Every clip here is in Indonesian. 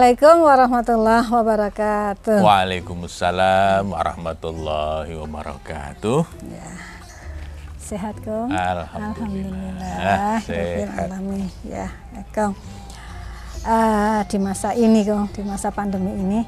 Assalamualaikum warahmatullahi wabarakatuh. Waalaikumsalam warahmatullahi wabarakatuh. Ya. Sehat kong? Alhamdulillah. Alhamdulillah. Sehat. Ya, ya, kong. Ah, di masa ini kong, di masa pandemi ini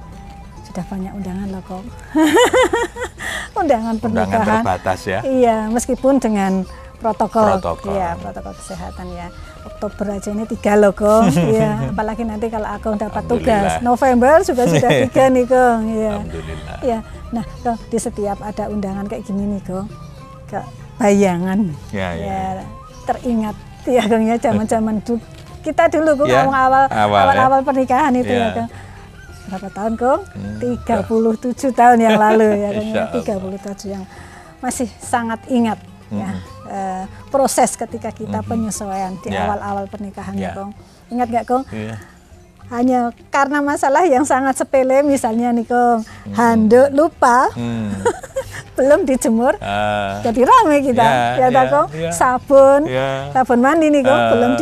sudah banyak undangan loh kong. undangan Undangan pernikahan. terbatas ya. Iya, meskipun dengan protokol, Protokol. Iya, protokol kesehatan ya. Oktober aja ini tiga loh kong, iya. Apalagi nanti kalau aku dapat tugas. November juga sudah tiga nih kong, iya. Alhamdulillah. Ya, nah kong, di setiap ada undangan kayak gini nih kong, ke bayangan, Ya, ya. teringat ya kong ya zaman-zaman dulu kita dulu kong Ya, awal-awal awal, ya. awal-awal pernikahan itu ya, Ya. kong. Berapa tahun kong? Hmm, 37 tahun yang lalu ya kong ya. Insya Allah. 37 yang masih sangat ingat ya eh, proses ketika kita penyesuaian di Ya. awal-awal pernikahan ya Ya. kong. Ingat nggak kong? Iya. hanya karena masalah yang sangat sepele misalnya nih kong handuk lupa Hmm. belum dijemur Ah, jadi rame kita Ya, ya, tak, ya, kong ya. sabun Ya. sabun mandi nih kong Ah, belum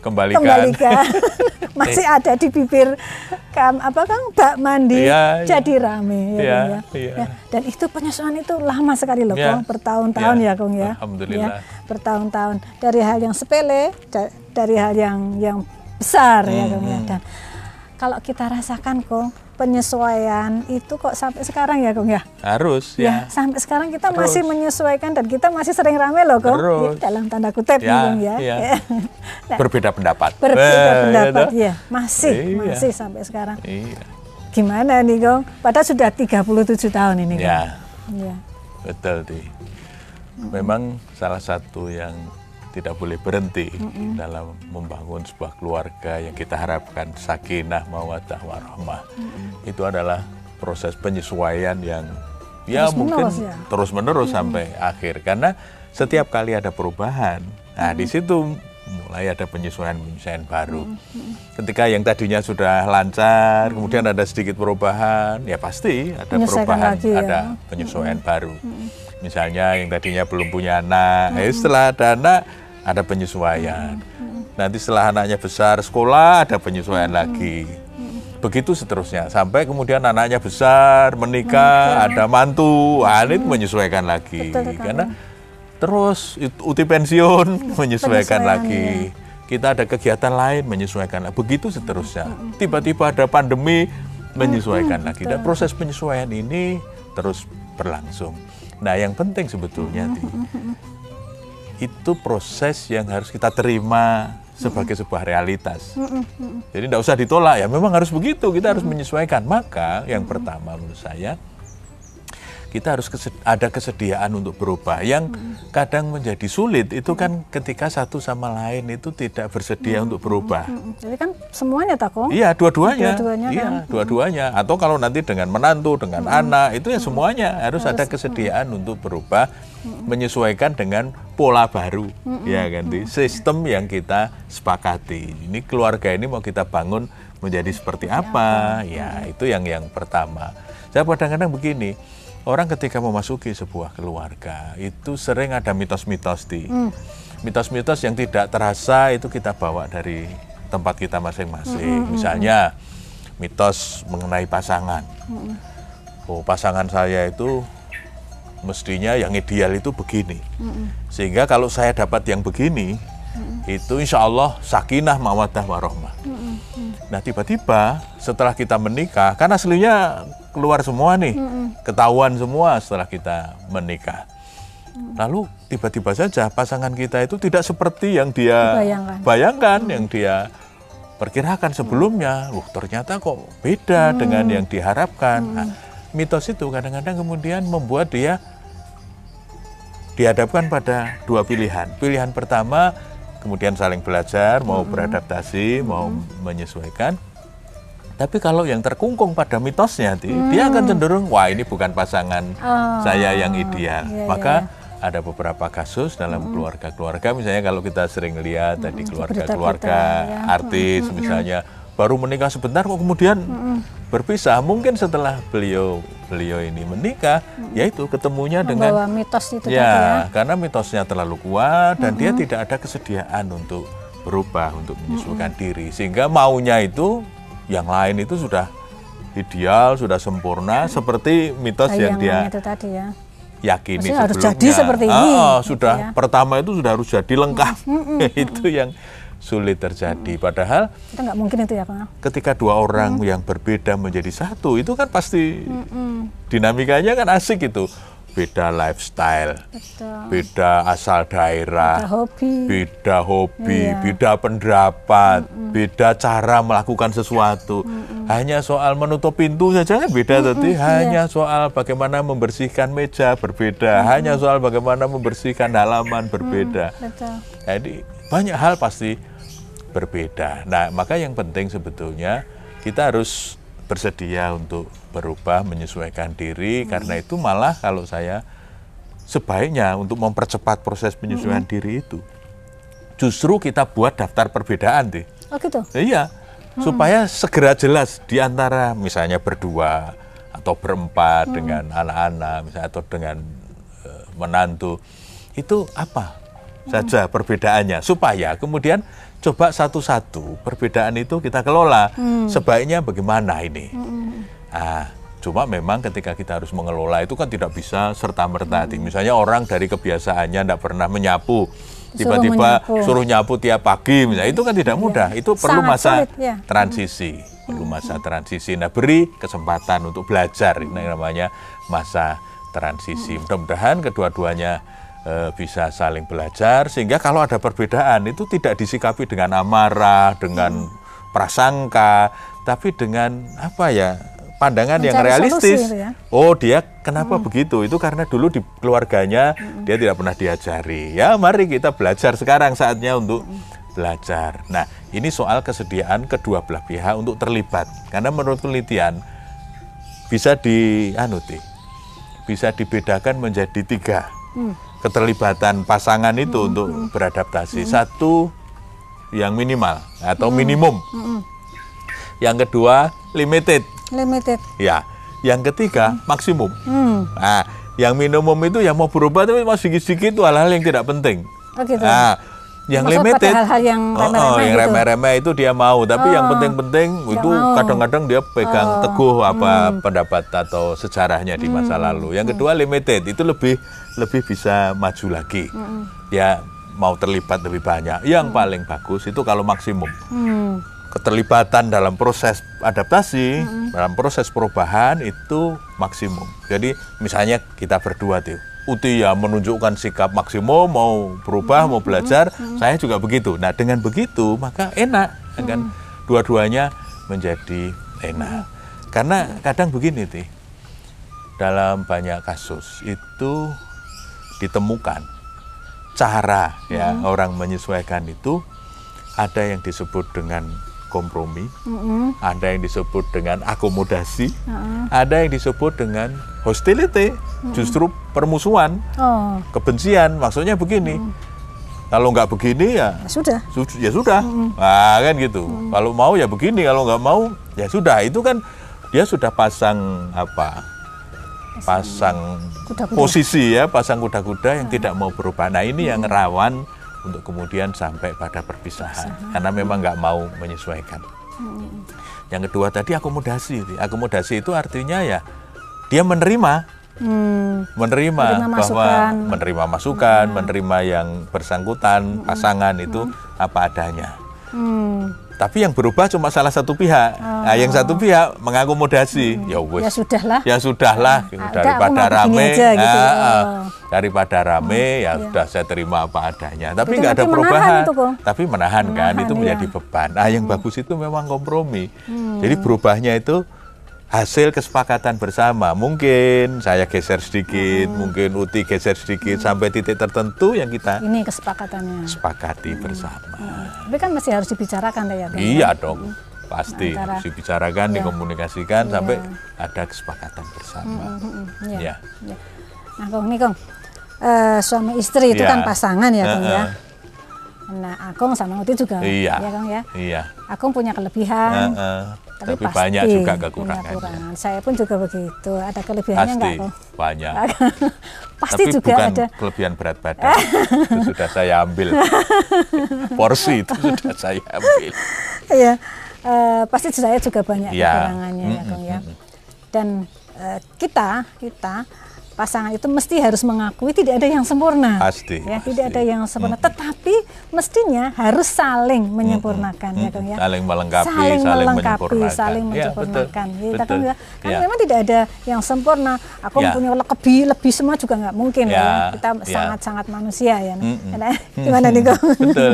kembalikan. dikembalikan masih ada di bibir kam apa kang bak mandi Iya, iya. jadi rame ya, Iya, Kong, ya. iya. Ya, dan itu penyesuaian itu lama sekali loh Ya. kong bertahun-tahun Ya. ya kong ya Alhamdulillah. Ya, bertahun-tahun dari hal yang sepele da- dari hal yang yang besar ya kong Hmm, ya dan kalau kita rasakan kong penyesuaian itu kok sampai sekarang ya kong ya Harus Ya, ya. sampai sekarang kita Terus. masih menyesuaikan dan kita masih sering rame loh, Kong. Terus. Ya, dalam tanda kutip nih, Ya, Kong, ya. iya. Nah, Berbeda pendapat. berbeda Eh, pendapat gitu. ya. Masih, Iya. masih sampai sekarang. Iya. Gimana nih, Kong? Padahal sudah 37 tahun ini, Kong. Ya, Iya. betul di. Memang salah satu yang tidak boleh berhenti dalam membangun sebuah keluarga yang kita harapkan sakinah mawaddah warahmah. Itu adalah proses penyesuaian yang ya Terus mungkin menerus ya? terus menerus sampai akhir. Karena setiap kali ada perubahan, nah di situ mulai ada penyesuaian-penyesuaian baru. Ketika yang tadinya sudah lancar, kemudian ada sedikit perubahan, ya pasti ada perubahan, lagi ya. ada penyesuaian baru. Misalnya yang tadinya belum punya anak, eh, setelah ada anak ada penyesuaian. Nanti setelah anaknya besar sekolah ada penyesuaian lagi. Begitu seterusnya sampai kemudian anaknya besar menikah, ada mantu, ah, ini menyesuaikan lagi. Betul. Karena terus uti pensiun menyesuaikan Penyesuaian, lagi. Kita ada kegiatan lain menyesuaikan lagi. Begitu seterusnya. Tiba-tiba ada pandemi menyesuaikan lagi. Dan proses penyesuaian ini terus berlangsung. Nah, yang penting sebetulnya Ti, itu proses yang harus kita terima sebagai sebuah realitas. Jadi tidak usah ditolak ya, memang harus begitu, kita harus menyesuaikan. Maka yang pertama menurut saya, kita harus kesed- ada kesediaan untuk berubah. Yang kadang menjadi sulit itu kan ketika satu sama lain itu tidak bersedia untuk berubah. Mm, Jadi kan semuanya tak, Kong? Iya, dua-duanya. Dua-duanya iya, kan. dua-duanya. Atau kalau nanti dengan menantu, dengan anak, itu ya semuanya harus ada kesediaan untuk berubah, menyesuaikan dengan pola baru, ya ganti sistem yang kita sepakati. Ini keluarga ini mau kita bangun menjadi seperti apa? Ya, itu yang yang pertama. Saya kadang-kadang begini. Orang ketika memasuki sebuah keluarga itu sering ada mitos-mitos di mitos-mitos yang tidak terasa itu kita bawa dari tempat kita masing-masing. Misalnya mitos mengenai pasangan. Oh, pasangan saya itu mestinya yang ideal itu begini. Sehingga kalau saya dapat yang begini, itu insya Allah sakinah mawadah warohmah. Nah tiba-tiba setelah kita menikah, kan aslinya keluar semua nih, ketahuan semua setelah kita menikah. Lalu tiba-tiba saja pasangan kita itu tidak seperti yang dia Bayangkan. bayangkan, yang dia perkirakan sebelumnya. Loh ternyata kok beda dengan yang diharapkan. Nah, mitos itu kadang-kadang kemudian membuat dia dihadapkan pada dua pilihan. Pilihan pertama kemudian saling belajar, mau beradaptasi, mau menyesuaikan. Tapi kalau yang terkungkung pada mitosnya, Ti, dia akan cenderung, wah ini bukan pasangan Oh, saya yang ideal. iya, Maka ada beberapa kasus dalam keluarga-keluarga, misalnya kalau kita sering lihat tadi keluarga-keluarga ya. artis misalnya, baru menikah sebentar kok kemudian berpisah. Mungkin setelah beliau beliau ini menikah, yaitu ketemunya dengan Membawa mitos itu ya. Ya, karena mitosnya terlalu kuat dan dia tidak ada kesediaan untuk berubah, untuk menyesuaikan diri. Sehingga maunya itu yang lain itu sudah ideal, sudah sempurna seperti mitos yang dia itu tadi ya. yakini Maksudnya harus sebelumnya. jadi seperti ini, ah, gitu sudah ya. pertama itu sudah harus jadi lengkap. itu yang sulit terjadi. Padahal Kita nggak mungkin itu ya Kang. ketika dua orang yang berbeda menjadi satu itu kan pasti dinamikanya kan asik itu. Beda lifestyle, Betul. beda asal daerah, Beda hobi. beda hobi, Iya. beda pendapat, beda cara melakukan sesuatu. Hanya soal menutup pintu saja kan beda tadi. Hanya soal bagaimana membersihkan meja berbeda. Hanya soal bagaimana membersihkan halaman berbeda. Betul. Jadi banyak hal pasti berbeda. Nah, maka yang penting sebetulnya kita harus bersedia untuk berubah, menyesuaikan diri. Karena itu malah kalau saya sebaiknya untuk mempercepat proses penyesuaian diri itu, justru kita buat daftar perbedaan, deh. Oh gitu. Iya, supaya segera jelas di antara misalnya berdua atau berempat dengan anak-anak, misalnya atau dengan eh, menantu, itu apa saja perbedaannya, supaya kemudian coba satu-satu perbedaan itu kita kelola. Sebaiknya bagaimana ini? Ah, cuma memang ketika kita harus mengelola itu kan tidak bisa serta merta. Misalnya orang dari kebiasaannya tidak pernah menyapu, tiba-tiba menyapu. suruh nyapu tiap pagi, misalnya itu kan tidak mudah. Itu perlu Sangat masa sulit, ya. transisi, perlu masa transisi. Nah, beri kesempatan untuk belajar, ini namanya masa transisi. Mudah-mudahan kedua-duanya eh, bisa saling belajar sehingga kalau ada perbedaan itu tidak disikapi dengan amarah, dengan prasangka, tapi dengan apa ya? pandangan yang Mencari realistis. solusi itu ya. Oh, dia kenapa begitu? Itu karena dulu di keluarganya dia tidak pernah diajari. Ya, mari kita belajar sekarang saatnya untuk belajar. Nah, ini soal kesediaan kedua belah pihak untuk terlibat. Karena menurut penelitian bisa di anu, Ti, bisa dibedakan menjadi tiga keterlibatan pasangan itu untuk beradaptasi. Satu yang minimal atau minimum. Yang kedua limited. Limited. Ya, yang ketiga maksimum. Hmm. Nah, yang minimum itu yang mau berubah tapi masih sedikit-sedikit itu hal-hal yang tidak penting. Oh gitu. Nah, yang Maksud limited, hal-hal yang Oh, oh, remeh-remeh yang gitu? remeh-remeh itu dia mau, tapi yang Oh, penting-penting nggak itu kadang-kadang dia pegang Oh, teguh apa pendapat atau sejarahnya di masa Hmm, lalu. Yang kedua limited itu lebih lebih bisa maju lagi. Hmm, Ya mau terlibat lebih banyak. Yang paling bagus itu kalau maksimum Hmm. keterlibatan dalam proses adaptasi, Hmm. dalam proses perubahan itu maksimum. Jadi misalnya kita berdua tuh, Uti ya menunjukkan sikap maksimum, mau berubah, Hmm. mau belajar, saya juga begitu. Nah dengan begitu maka enak, kan dua-duanya menjadi enak. Karena kadang begini Ti, dalam banyak kasus itu ditemukan cara ya orang menyesuaikan itu ada yang disebut dengan kompromi, Mm-mm. ada yang disebut dengan akomodasi, ada yang disebut dengan hostility, justru permusuhan, Oh, kebencian. Maksudnya begini, kalau nggak begini ya ya sudah. su- ya sudah, nah, kan gitu. Kalau mau ya begini, kalau nggak mau ya sudah. Itu kan dia sudah pasang apa? Pasang Kuda-kuda. posisi ya, pasang kuda-kuda yang tidak mau berubah. Nah ini yang rawan untuk kemudian sampai pada perpisahan, karena memang nggak mau menyesuaikan. Yang kedua tadi akomodasi. Akomodasi itu artinya ya dia menerima Hmm. menerima, Menerima bahwa masukan. menerima masukan, menerima yang bersangkutan, pasangan itu apa adanya. Hmm. Tapi yang berubah cuma salah satu pihak. Nah, yang satu pihak mengakomodasi. Ya wes. Ya sudahlah. Ya sudahlah, gitu. Ah, udah, daripada aku mau begini rame, aja, gitu. ah, ah. Oh. daripada rame ya sudah saya terima apa adanya. Tapi Itu nggak ada perubahan. itu. Tapi menahan, kan, Menahan, itu iya. menjadi beban. Nah, yang bagus itu memang kompromi. Jadi berubahnya itu hasil kesepakatan bersama. Mungkin saya geser sedikit, mungkin Uti geser sedikit sampai titik tertentu yang kita Ini kesepakatannya. sepakati bersama. Tapi kan masih harus dibicarakan ya. Kang? Iya dong, pasti Antara- harus dibicarakan, Iya. dikomunikasikan sampai ada kesepakatan bersama. Mm-mm, Ya. Iya. Iya. Nah, Kong, nih Kong, Eh, suami istri itu Iya. kan pasangan ya, Kong ya. Heeh. Nah, Akong sama Uti juga, Iya. ya Kong ya. Iya. Akong punya kelebihan, Heeh. Tapi, Tapi pasti banyak juga kekurangannya. kekurangan. Saya pun juga begitu. Ada kelebihannya Pasti enggak, Kong? banyak. pasti Tapi juga bukan ada. kelebihan berat badan. itu sudah saya ambil. Porsi itu sudah saya ambil. Iya. eh, pasti saya juga banyak Ya. kekurangannya ya Kang ya. Dan eh, kita kita pasangan itu mesti harus mengakui tidak ada yang sempurna. Pasti, Ya, pasti. tidak ada yang sempurna. Tetapi mestinya harus saling menyempurnakan ya Kang ya. Saling melengkapi, saling, saling melengkapi, menyempurnakan. saling Ya, menyempurnakan. betul, Ya, betul. Ya. Kan Ya. memang tidak ada yang sempurna. Aku Ya. punya lebih lebih semua juga nggak mungkin Ya, ya. Kita ya. sangat-sangat manusia ya. Mm-mm. Nah, Gimana nih Kang? Betul.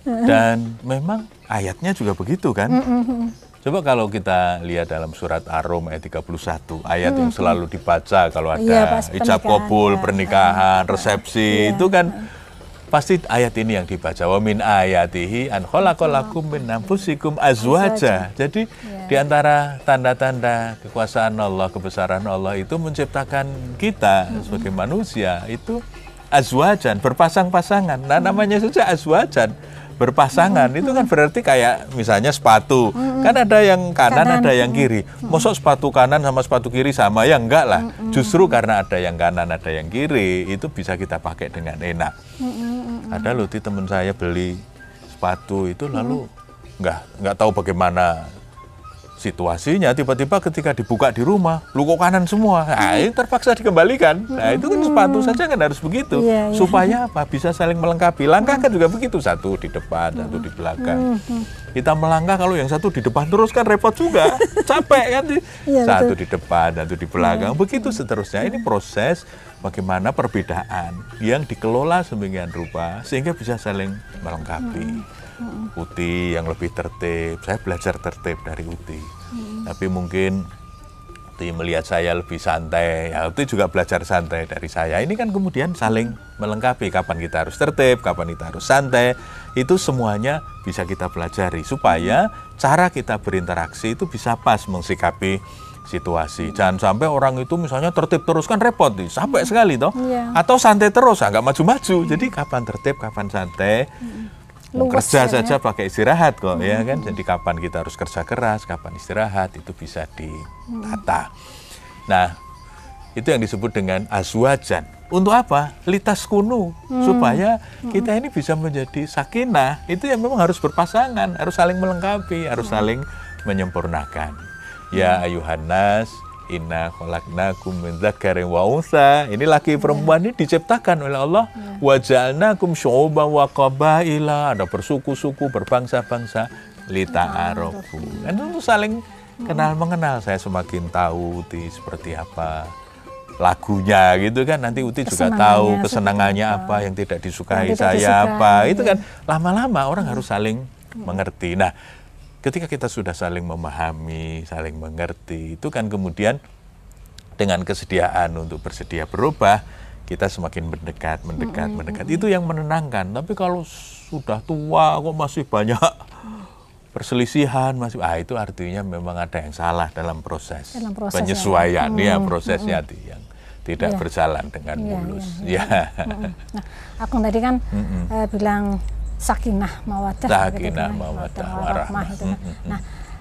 Dan memang ayatnya juga begitu kan? Coba kalau kita lihat dalam surat Ar-Rum ayat 31, ayat yang selalu dibaca kalau ada Iya, pas ijab pernikahan, kabul, ya. pernikahan, resepsi, Iya. itu kan pasti ayat ini yang dibaca. Wa min ayatihi an khalaqalakum min anfusikum azwaja. Jadi Iya. di antara tanda-tanda kekuasaan Allah, kebesaran Allah itu menciptakan kita sebagai manusia itu azwajan, berpasang-pasangan. Nah, namanya saja azwajan berpasangan. Itu kan berarti kayak misalnya sepatu. Kan ada yang kanan, Kanan. ada yang kiri. Mosok sepatu kanan sama sepatu kiri sama? Ya enggak lah. Justru karena ada yang kanan ada yang kiri itu bisa kita pakai dengan enak. Ada loh di teman saya beli sepatu itu lalu nggak nggak tahu bagaimana situasinya tiba-tiba ketika dibuka di rumah lu kok kanan semua? Nah, ini terpaksa dikembalikan. Nah itu kan sepatu saja kan harus begitu. Iya, iya. supaya apa? Bisa saling melengkapi. Langkah kan juga begitu. Satu di depan satu di belakang. Kita melangkah kalau yang satu di depan terus kan repot juga. Capek kan Iya, satu betul. di depan satu di belakang. Begitu seterusnya. Ini proses bagaimana perbedaan yang dikelola sedemikian rupa sehingga bisa saling melengkapi Uti yang lebih tertib saya belajar tertib dari Uti tapi mungkin Uti melihat saya lebih santai, ya Uti juga belajar santai dari saya. Ini kan kemudian saling melengkapi kapan kita harus tertib, kapan kita harus santai. Itu semuanya bisa kita pelajari supaya cara kita berinteraksi itu bisa pas mensikapi situasi. Jangan sampai orang itu misalnya tertib terus kan repot nih, sampai sekali toh. Iya. Atau santai terus, ah, nggak maju-maju. Jadi kapan tertib, kapan santai. Mau Luwes kerja ya, saja pakai istirahat kok ya kan. Jadi kapan kita harus kerja keras, kapan istirahat itu bisa ditata. Nah, itu yang disebut dengan azwajan. Untuk apa? Litas kunu supaya kita ini bisa menjadi sakinah. Itu yang memang harus berpasangan, harus saling melengkapi, harus saling menyempurnakan. Ya ayuhan nas, inna khalaqnakum min dzakarin wa untha. Ini laki perempuan ini diciptakan oleh Allah. Wa ja'alnakum syu'uban wa qabaila. Ada bersuku-suku, berbangsa-bangsa lita'arofu. Dan untuk saling kenal mengenal saya semakin tahu Uti seperti apa lagunya gitu kan nanti Uti juga tahu kesenangannya apa. apa yang tidak disukai Yang tidak saya disukai, apa itu iya. kan lama-lama orang harus saling mengerti nah ketika kita sudah saling memahami saling mengerti itu kan kemudian dengan kesediaan untuk bersedia berubah kita semakin mendekat mendekat mendekat. itu yang menenangkan. Tapi kalau sudah tua kok masih banyak perselisihan masih ah itu artinya memang ada yang salah dalam proses, Dalam proses ya. penyesuaian. Ya prosesnya di- yang tidak Iya. berjalan dengan Iya, mulus. iya, ya Nah, aku tadi kan eh, bilang sakinah mawadah. Sakinah, gitu, mawaddah, warahmah warahmah. itu. kan. Nah,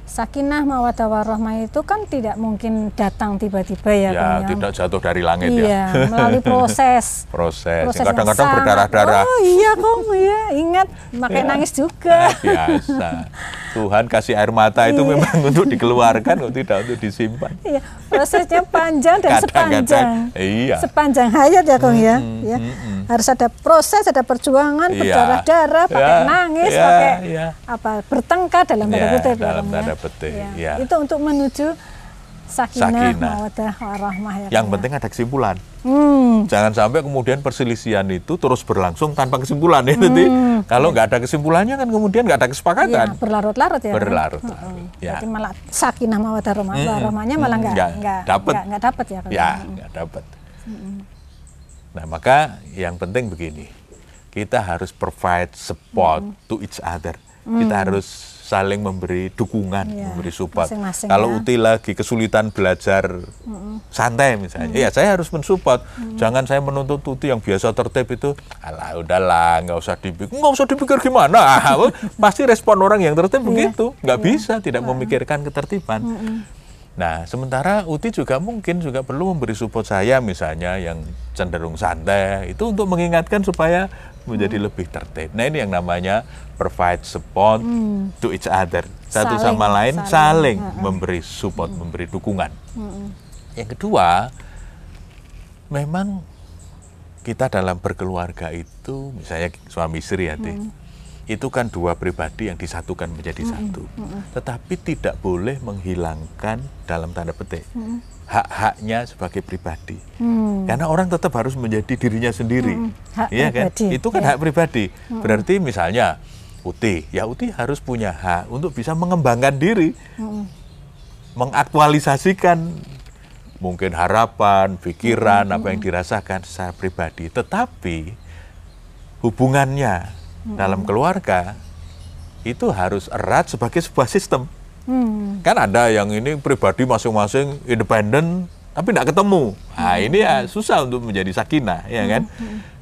sakinah mawadah warahmah itu kan tidak mungkin datang tiba-tiba ya, ya ya. tidak jatuh dari langit Iya, ya melalui proses. proses kadang-kadang berdarah-darah Oh iya kong, iya ingat, makanya Ya. nangis juga. Ah, biasa Tuhan kasih air mata itu Iya. memang untuk dikeluarkan untuk tidak untuk disimpan Iya, prosesnya panjang dan Kadang-kadang, sepanjang. iya. Sepanjang hayat ya, Kong ya. Mm, ya. mm, mm. Harus ada proses, ada perjuangan, Iya. berdarah-darah, pakai Ya, nangis, ya, pakai ya. apa? Bertengkar dalam tanda Ya, kutip ya, dalam tanda ya. petik, Ya. ya. Itu untuk menuju sakinah, Sakinah. warahmah ya. yang ya. penting ada kesimpulan Hmm. Jangan sampai kemudian perselisihan itu terus berlangsung tanpa kesimpulan ya nanti. Kalau nggak ada kesimpulannya kan kemudian nggak ada kesepakatan. berlarut-larut ya. Berlarut-larut, Heeh. ya. Berarti malah sakinah mawaddah warahmah, Mm-mm. warahmahnya malah nggak Nggak nggak dapet. nggak- dapet ya. Kong. Ya, nggak dapat. Nah, maka yang penting begini. Kita harus provide support to each other. Kita harus saling memberi dukungan, Iya, memberi support. masing-masing Kalau ya. Uti lagi kesulitan belajar santai misalnya, ya saya harus mensupport. Jangan saya menuntut Uti yang biasa tertib itu, alah udahlah, nggak usah dipikir, nggak usah dipikir gimana. Pasti respon orang yang tertib Iya. begitu, nggak bisa tidak memikirkan ketertiban. Nah, sementara Uti juga mungkin juga perlu memberi support saya misalnya yang cenderung santai itu untuk mengingatkan supaya menjadi lebih tertib. Nah, ini yang namanya provide support to each other. satu Saling, sama lain saling. saling, memberi support, memberi dukungan. Mm-mm. Yang kedua, memang kita dalam berkeluarga itu, misalnya suami istri ya, Teh, itu kan dua pribadi yang disatukan menjadi satu. Tetapi tidak boleh menghilangkan dalam tanda petik hak-haknya sebagai pribadi. Hmm. Karena orang tetap harus menjadi dirinya sendiri. Hak Iya kan? Itu kan ya. hak pribadi. Berarti misalnya Uti, ya Uti harus punya hak untuk bisa mengembangkan diri mengaktualisasikan mungkin harapan, pikiran, apa yang dirasakan secara pribadi. Tetapi hubungannya dalam keluarga itu harus erat sebagai sebuah sistem. Hmm. Kan ada yang ini pribadi masing-masing independen tapi tidak ketemu. Nah, ini ya susah untuk menjadi sakinah, ya kan?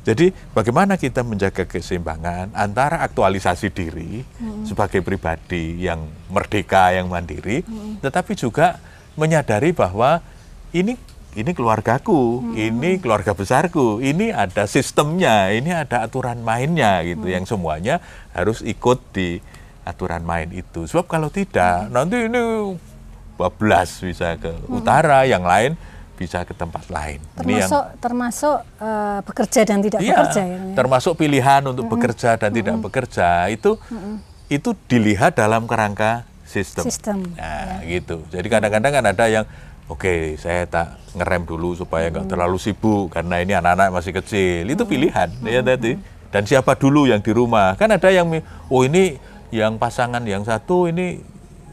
Jadi bagaimana kita menjaga keseimbangan antara aktualisasi diri sebagai pribadi yang merdeka, yang mandiri, tetapi juga menyadari bahwa ini ini keluargaku, ini keluarga besarku, ini ada sistemnya, ini ada aturan mainnya gitu, yang semuanya harus ikut di aturan main itu. Sebab kalau tidak, nanti ini bablas bisa ke utara, yang lain bisa ke tempat lain. Ini yang- Termasuk termasuk eh, bekerja dan tidak Iya, bekerja ya. Ya? termasuk pilihan untuk bekerja dan tidak bekerja itu itu dilihat dalam kerangka sistem. Sistem, Nah, gitu. Jadi kadang-kadang kan ada yang oke, saya tak ngerem dulu supaya nggak terlalu sibuk karena ini anak-anak masih kecil. Itu pilihan ya tadi. Dan siapa dulu yang di rumah? Kan ada yang oh ini yang pasangan yang satu ini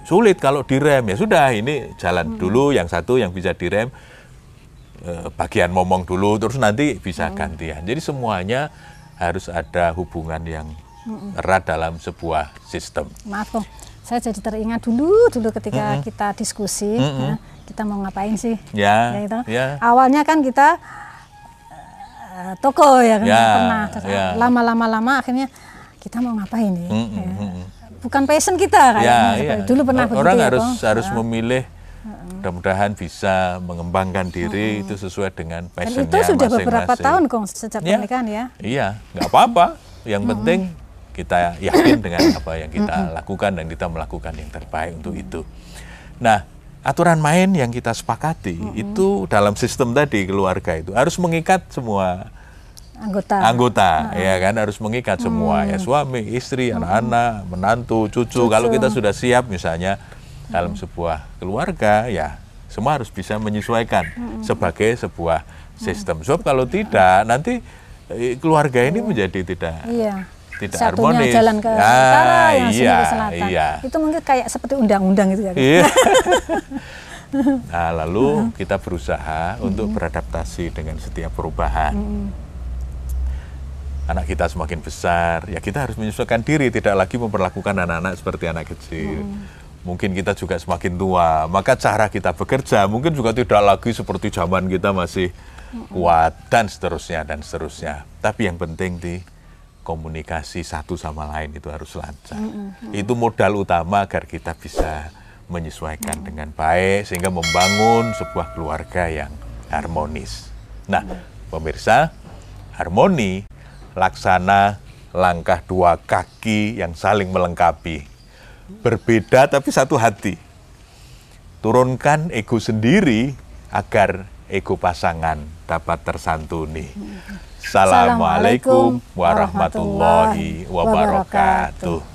sulit kalau direm ya sudah ini jalan dulu yang satu yang bisa direm eh, bagian momong dulu terus nanti bisa gantian. Jadi semuanya harus ada hubungan yang erat dalam sebuah sistem. Maaf saya jadi teringat dulu dulu ketika kita diskusi, ya, kita mau ngapain sih? Ya, itu. ya. Awalnya kan kita eh, toko ya kan Ya, pernah. Ya. Lama-lama lama akhirnya kita mau ngapain nih? Mm, mm, Ya. mm, mm. Bukan passion kita kayaknya. Ya, seperti- ya. Dulu pernah begitu Orang ya, harus Kong. harus Ya. memilih mudah-mudahan bisa mengembangkan diri itu sesuai dengan passionnya itu sudah beberapa masing-masing. tahun kong sejak Ya. pernikahan ya. Iya, nggak apa-apa. Yang penting kita yakin dengan apa yang kita lakukan dan kita melakukan yang terbaik untuk itu. Nah, aturan main yang kita sepakati itu dalam sistem tadi keluarga itu harus mengikat semua Anggota. anggota, ya kan harus mengikat semua ya suami, istri, anak-anak, menantu, cucu. Kalau kita sudah siap misalnya dalam sebuah keluarga, ya semua harus bisa menyesuaikan sebagai sebuah sistem. Sebab kalau tidak, nanti eh, keluarga ini menjadi tidak Iya. Tidak Satunya harmonis. jalan ke Ah, utara, yang sini iya, ke selatan. iya. Itu mungkin kayak seperti undang-undang gitu ya. Iya. nah, lalu kita berusaha untuk beradaptasi dengan setiap perubahan. Anak kita semakin besar, ya kita harus menyesuaikan diri, tidak lagi memperlakukan anak-anak seperti anak kecil. Mungkin kita juga semakin tua, maka cara kita bekerja mungkin juga tidak lagi seperti zaman kita masih kuat dan seterusnya dan seterusnya. Tapi yang penting di komunikasi satu sama lain itu harus lancar. Itu modal utama agar kita bisa menyesuaikan dengan baik sehingga membangun sebuah keluarga yang harmonis. Nah, pemirsa, harmoni laksana langkah dua kaki yang saling melengkapi. Berbeda tapi satu hati. Turunkan ego sendiri agar ego pasangan dapat tersantuni. Assalamualaikum warahmatullahi wabarakatuh.